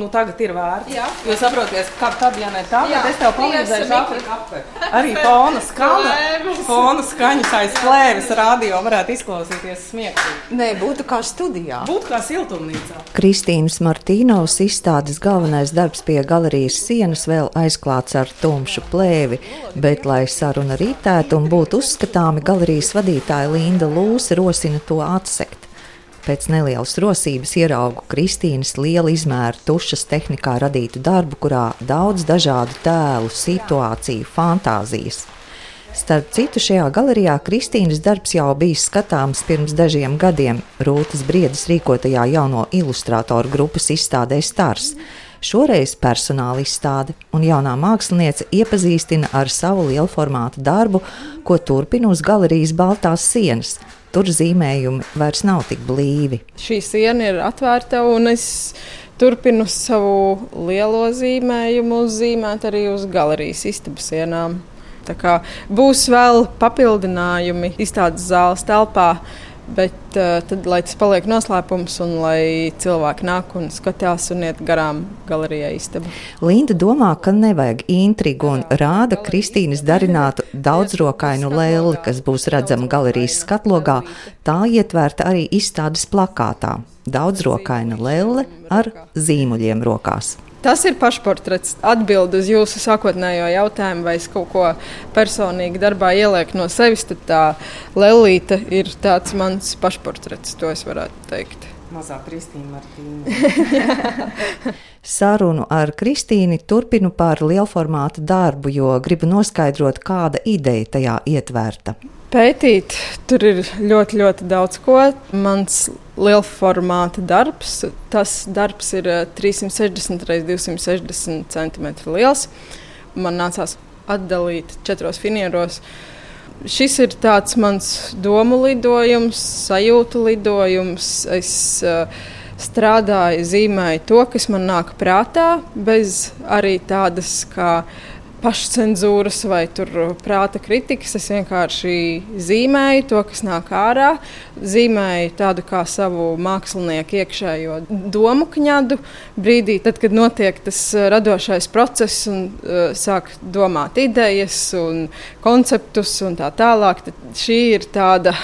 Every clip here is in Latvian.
Nu, tagad ir vērts. Jā. Jūs saprotat, ka tad, ja ne tagad, Jā, es tev palīdzēšu liesa apgūt. Arī fona skaņa, fona skaņas aiz plēves radio varētu izklausīties smieklīgi. Nē, būtu kā studijā. Būtu kā siltumnīcā. Kristīnas Martīnovas izstādes galvenais darbs pie galerijas sienas vēl aizklāts ar tumšu plēvi, bet, lai saruna ritētu un būtu uzskatāmi, galerijas vadītāja Linda Lūsa rosina to atsekt. Pēc nelielas rosības ieraugu Kristīnas liela izmēra tušas tehnikā radītu darbu, kurā daudz dažādu tēlu, situāciju, fantāzijas. Starp citu, šajā galerijā Kristīnas darbs jau bijis skatāms pirms dažiem gadiem Rūtas Briedas rīkotajā jauno ilustrātoru grupas izstādē Stars. Šoreiz personāla izstāde un jaunā māksliniece iepazīstina ar savu lielformātu darbu, ko turpina uz galerijas baltās sienas. Tur zīmējumi vairs nav tik blīvi. Šī siena ir atvērta, un es turpinu savu lielo zīmējumu zīmēt arī uz galerijas istabas sienām. Tā kā būs vēl papildinājumi izstādes zāles telpā, bet uh, tad, lai tas paliek noslēpums un lai cilvēki nāk un skatās un iet garām galerijai istabu. Linda domā, ka nevajag intrigu un rāda Kristīnas darinātu daudzrokainu lēli, kas būs redzama galerijas skatlogā. Tā ietverta arī izstādes plakātā. Daudzrokaina lēle ar zīmuļiem rokās. Tas ir pašportrets. Atbild uz jūsu sākotnējo jautājumu, vai es kaut ko personīgi darbā ielieku no sevis, tad tā lelīte ir tāds mans pašportrets, to es varētu teikt. Mazā Kristīna Martīna. Sarunu ar Kristīnu turpinu par lielformāta darbu, jo gribu noskaidrot, kāda ideja tajā ietverta. Pētīt, tur ir ļoti, ļoti daudz ko. Mans lielformāta darbs, tas darbs ir eh, 360 x 260 cm liels. Man nācās atdalīt četros finieros. Šis ir tāds mans domu lidojums, sajūtu lidojums. Es uh, strādāju, zīmēju to, kas man nāk prātā, bez arī tādas kā pašcensūras vai prāta kritikas. Es vienkārši zīmēju to, kas nāk ārā, zīmēju tādu kā savu mākslinieku iekšējo domu kņadu. Brīdī, tad, kad notiek tas radošais process un uh, sāk domāt idejas un konceptus un tā tālāk, tad šī ir tāda.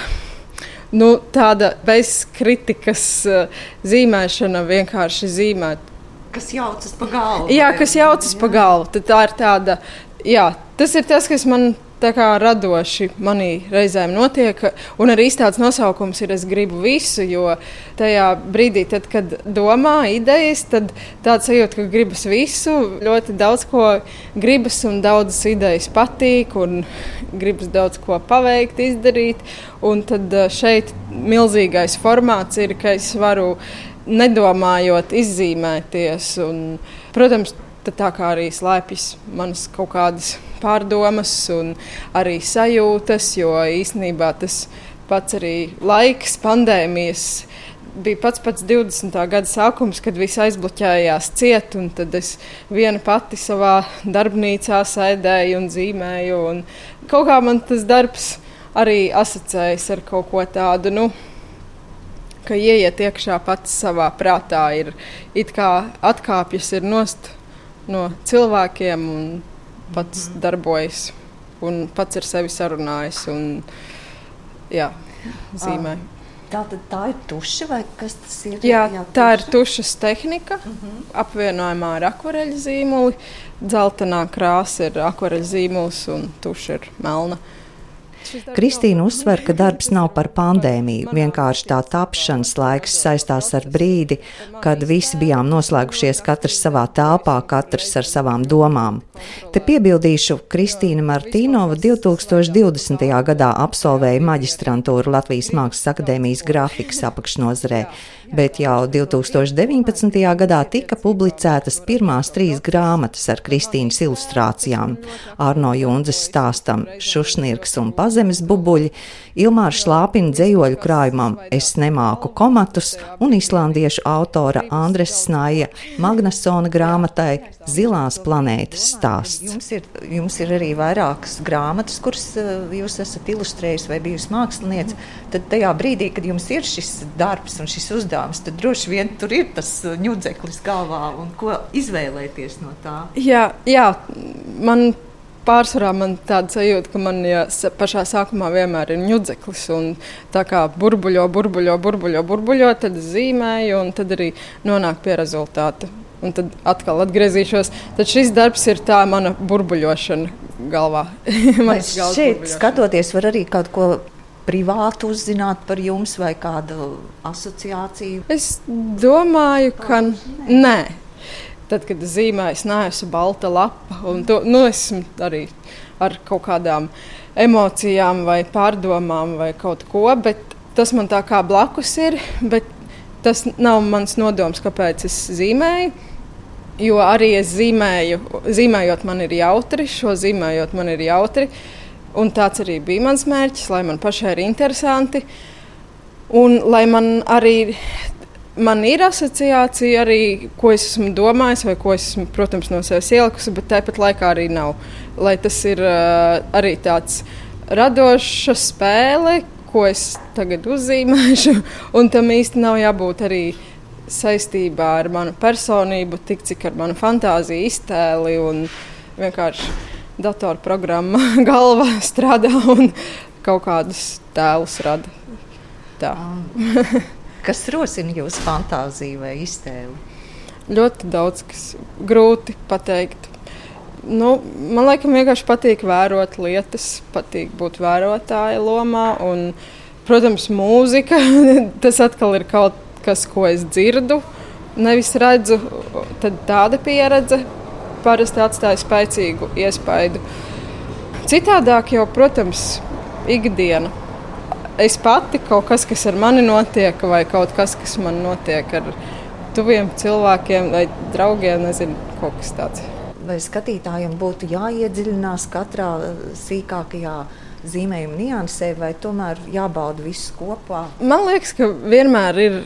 Nu, tāda bezkritikas uh, zīmēšana, vienkārši zīmēt Kas jaucas pa galvu? Jā, kas jaucas pa galvu. Tad tā ir tāda, jā, tas ir tas, kas man tā kā radoši manī reizēm notiek. Un arī izstādes nosaukums ir Es gribu visu, jo tajā brīdī, tad, kad domā idejas, tad tāds sajūta, ka gribas visu, ļoti daudz ko gribas un daudzas idejas patīk un gribas daudz ko paveikt, izdarīt. Un tad eh, šeit milzīgais formāts ir, ka es varu nedomājot, izzīmēties. Un, protams, tā kā arī slēpjas manas kaut kādas pārdomas un arī sajūtas, jo īstenībā tas pats arī laiks, pandēmijas. Bija pats pats 20. gada sākums, kad viss aizbloķējās ciet, un tad es viena pati savā darbnīcā sēdēju un zīmēju. Un kaut kā man tas darbs arī asociējas ar kaut ko tādu. Nu, ka ieiet iekšā pats savā prātā, ir it kā atkāpjas ir nost no cilvēkiem un pats mm. darbojas un pats ar sevi sarunājas un jā, zīmē. Tā, tā ir tuša vai kas tas ir? Jā, jā tā ir tušas tehnika, uh -huh. apvienojumā ar akvareļu zīmoli. Zeltainā krāsa ir akvareļu zīmols un tuša ir melna. Uh, Kristīna uzsver, ka darbs nav par pandēmiju. Vienkārši tā tapšanas laiks saistās ar brīdi, kad visi bijām noslēgušies katrs savā telpā, katrs ar savām domām. Te piebildīšu, Kristīna Martīnova 2020. gadā absolvēja maģistrantūru Latvijas Mākslas akadēmijas grafikas apakšnozarē, bet jau 2019. gadā tika publicētas pirmās trīs grāmatas ar Kristīnas ilustrācijām - Arno Junzes stāstam Šušnirks un Pazemē pazemes bubuļi, Ilmāra Šlāpina dzējoļu krājumam Es nemāku komatus un islandiešu autora Andres Snaja Magnasona grāmatai Zilās planētas stāsts. Jums ir, jums ir arī vairākas grāmatas, kuras uh, jūs esat ilustrējis vai bijusi māksliniece. Tad tajā brīdī, kad jums ir šis darbs un šis uzdevums, tad droši vien tur ir tas ņudzeklis galvā un ko izvēlēties no tā. Jā, jā man pārsvarā man tāda sajūta, ka man ja, pašā sākumā vienmēr ir ņudzeklis. Tā kā burbuļo, burbuļo, burbuļo, burbuļo, tad zīmēju un tad arī nonāk pie rezultāta. Un tad atkal atgriezīšos. Tad šis darbs ir tā mana burbuļošana galvā. šeit skatoties, var arī kaut ko privāti uzzināt par jums vai kādu asociāciju? Es domāju, ka nē. Tad, kad zīmēju, es neesmu balta lapa. To, nu, esmu arī ar kaut kādām emocijām, vai pārdomām, vai kaut ko. Bet tas man tā kā blakus ir. Tas nav mans nodoms, kāpēc es zīmēju. Jo arī es zīmēju, zīmējot, man ir jautri, šo zīmējot, man ir jautri. Un tāds arī bija mans mērķis, lai man pašai ir interesanti. Un lai man arī man ir asociācija arī, ko es esmu domājis, vai ko es esmu, protams, no sevis ielikusi, bet tāpat laikā arī nav. Lai tas ir uh, arī tāds radošs spēle, ko es tagad uzzīmēšu, un tam īsti nav jābūt arī saistībā ar manu personību, tik cik ar manu fantāziju, iztēli un vienkārši datorprogramma galva strādā un kaut kādus tēlus rada. Tā. Kas rosina jūsu fantāziju vai iztēli? Ļoti daudz, kas grūti pateikt. Nu, man liekas, vienkārši patīk vērot lietas, patīk būt vērotāja lomā. Un, protams, mūzika tas atkal ir kaut kas, ko es dzirdu, nevis redzu. Tad tāda pieredze parasti atstāja spēcīgu iespaidu. Citādāk jau, protams, ikdiena es pati kaut kas, kas ar mani notiek, vai kaut kas, kas man notiek ar tuviem cilvēkiem vai draugiem, nezinu, kaut kas tāds. Vai skatītājiem būtu jāiedziļinās katrā sīkākajā? Zīmējuma niansē, vai tomēr jābauda viss kopā? Man liekas, ka vienmēr ir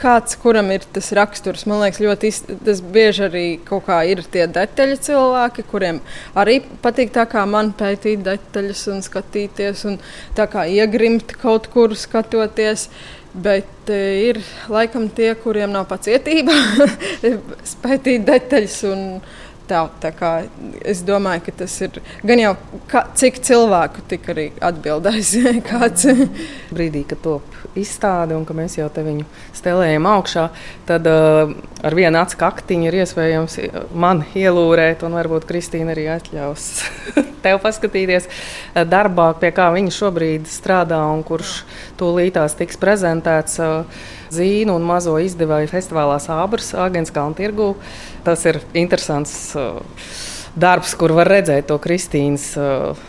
kāds, kuram ir tas raksturs. Man liekas, ļoti tas bieži arī kaut kā ir tie detaļu cilvēki, kuriem arī patīk tā kā man pētīt detaļas un skatīties un tā kā iegrimt kaut kur skatoties. Bet e, ir laikam tie, kuriem nav pacietība pētīt detaļas un tā, tā kā, es domāju, ka tas ir gan jau kā, cik cilvēku tik arī atbildēs. kāds. Brīdī, kad top izstāde un ka mēs jau te viņu stelējam augšā, tad uh, ar vienu acu kaktiņu ir iespējams man ielūrēt, un varbūt Kristīna arī atļaus tev paskatīties uh, darbā, pie kā viņa šobrīd strādā un kurš tūlītās tiks prezentēts. Uh, zīnu un mazo izdevēju festivālā Sābras Agents Kalnu tirgū. Tas ir interesants. Uh, darbs, kur var redzēt to Kristīnas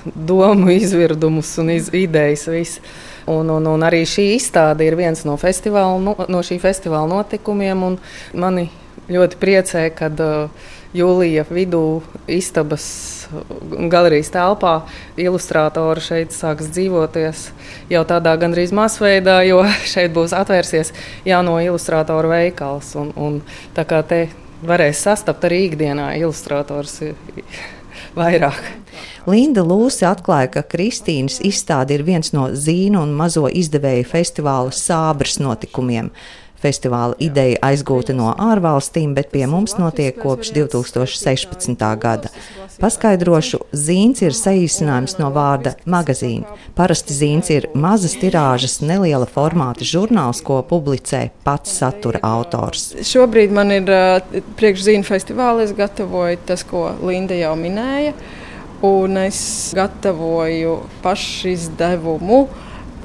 domu, izvirdumus un iz, idejas. Visu. Un, un, un arī šī izstāde ir viens no, festivāla, no, no šī festivāla notikumiem. Mani ļoti priecē, ka uh, jūlija vidū istabas galerijas telpā ilustrātori šeit sāks dzīvoties jau tādā gandrīz masveidā, jo šeit būs atvērsies jauno ilustrātoru veikals. Un, un tā kā te varēs sastapt arī ikdienā ilustrators vairāk. Linda Lūse atklāja, ka Kristīnas izstāde ir viens no zīnu un mazo izdevēju festivāla sābras notikumiem. Festivāla ideja aizgūta no ārvalstīm, bet pie mums notiek kopš 2016. gada. Paskaidrošu, zīns ir saīsinājums no vārda magazīna. Parasti zīns ir mazas tirāžas, neliela formāta žurnāls, ko publicē pats satura autors. Šobrīd man ir priekšzīna festivāla, es gatavoju tas, ko Linda jau minēja, un es gatavoju pašizdevumu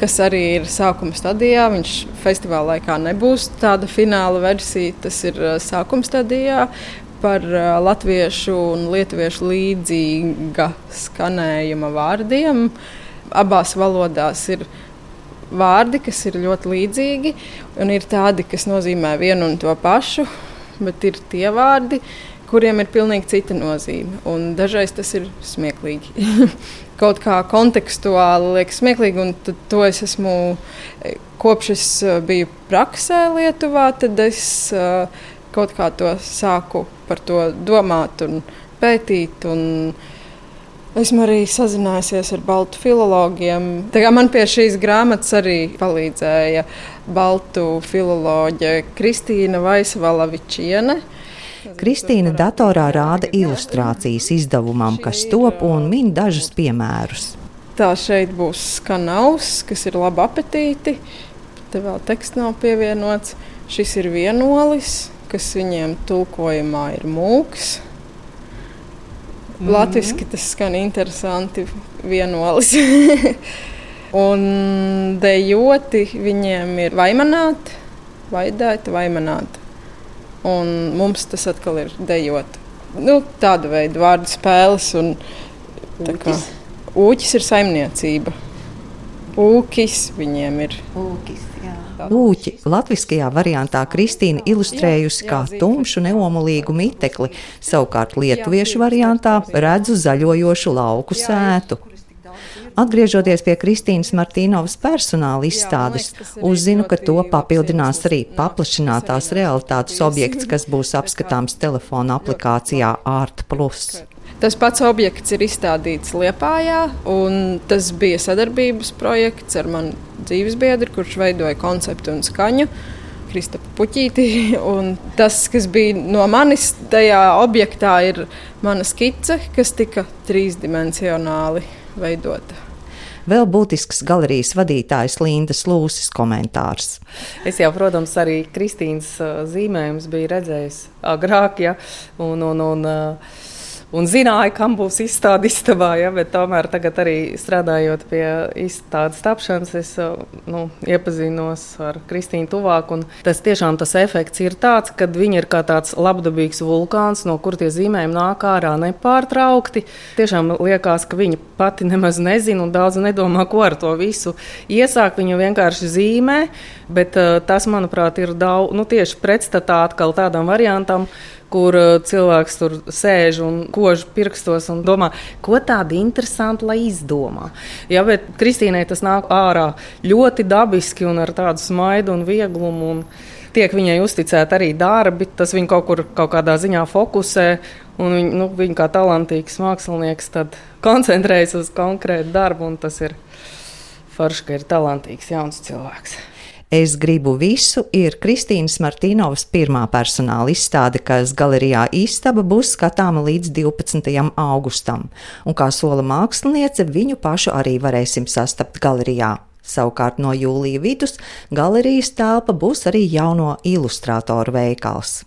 kas arī ir sākuma stadijā. Viņš festivāla laikā nebūs tāda fināla versija, tas ir sākuma stadijā. Par latviešu un lietuviešu līdzīga skanējuma vārdiem. Abās valodās ir vārdi, kas ir ļoti līdzīgi, un ir tādi, kas nozīmē vienu un to pašu, bet ir tie vārdi, kuriem ir pilnīgi cita nozīme. Un dažreiz tas ir smieklīgi. kaut kā kontekstuāli liekas smieklīgi, un to es esmu e, kopš es e, biju praksē Lietuvā, tad es uh, kaut kā to sāku par to domāt un pētīt. Un, Esmu arī sazinājusies ar baltu filologiem. Man pie šīs grāmatas arī palīdzēja baltu filoloģe Kristīna Vaisvalavičiene. Kristīna datorā rāda ilustrācijas izdevumam, kas top un min dažus piemērus. Tā šeit būs skanavs, kas ir labi apetīti. Te vēl teksts nav pievienots. Šis ir vienolis, kas viņiem tulkojumā ir mūks. Mm. Latvijasiski tas skan interesanti, vienolis. un dejoti viņiem ir vaimanāti, vaidēti, vaimanāti. Un mums tas atkal ir dejot. Nu, tāda veida vārdu spēles. Un, kā, ūķis ir saimniecība. Ūkis viņiem ir. Ūkis. Lūķi latviskajā variantā Kristīna ilustrējusi kā tumšu neomulīgu mitekli, savukārt lietuviešu variantā redzu zaļojošu lauku sētu. Atgriežoties pie Kristīnas Martīnovas personāla izstādes, uzzinu, ka to papildinās arī paplašinātās realitātes objekts, kas būs apskatāms telefona aplikācijā Art Plus. Tas pats objekts ir izstādīts Liepājā, un tas bija sadarbības projekts ar manu dzīvesbiedru, kurš veidoja konceptu un skaņu. Kristapa puķīti. Un tas, kas bija no manis tajā objektā, ir mana skice, kas tika trīsdimensionāli veidota. Vēl būtisks galerijas vadītājs Lindas Lūsis komentārs. Es jau, protams, arī Kristīnas zīmējumus biju redzējis agrāk, ja, un, un, un uh, un zināja, kam būs izstāde istabā. Ja, tomēr tagad arī strādājot pie izstādes tapšanas, es nu, iepazinos ar Kristīnu tuvāk. Tas tiešām tas efekts ir tāds, ka viņa ir kā tāds labdabīgs vulkāns, no kur tie zīmējumi nāk ārā nepārtraukti. Tiešām liekas, ka viņa pati nemaz nezina un daudz nedomā, ko ar to visu iesākt. Viņa vienkārši zīmē, bet tas, manuprāt, ir daudz, nu, tieši pretstatā atkal tādam variantam kur uh, cilvēks tur sēž un kož pirkstos un domā, ko tādu interesantu lai izdomā. Jā, bet Kristīnai tas nāk ārā ļoti dabiski un ar tādu smaidu un vieglumu. Un tiek viņai uzticēti arī darbi, tas viņu kaut kur kaut kādā ziņā fokusē. Un viņa, nu, viņa kā talantīgs mākslinieks koncentrējas uz konkrētu darbu, un tas ir forši, ka ir talantīgs jauns cilvēks. Es gribu visu ir Kristīnas Martīnovas pirmā personāla izstāde, kas galerijā Istaba būs skatāma līdz 12. augustam, un kā sola māksliniece, viņu pašu arī varēsim sastapt galerijā. Savukārt no jūlija vidus galerijas telpa būs arī jauno ilustrātoru veikals.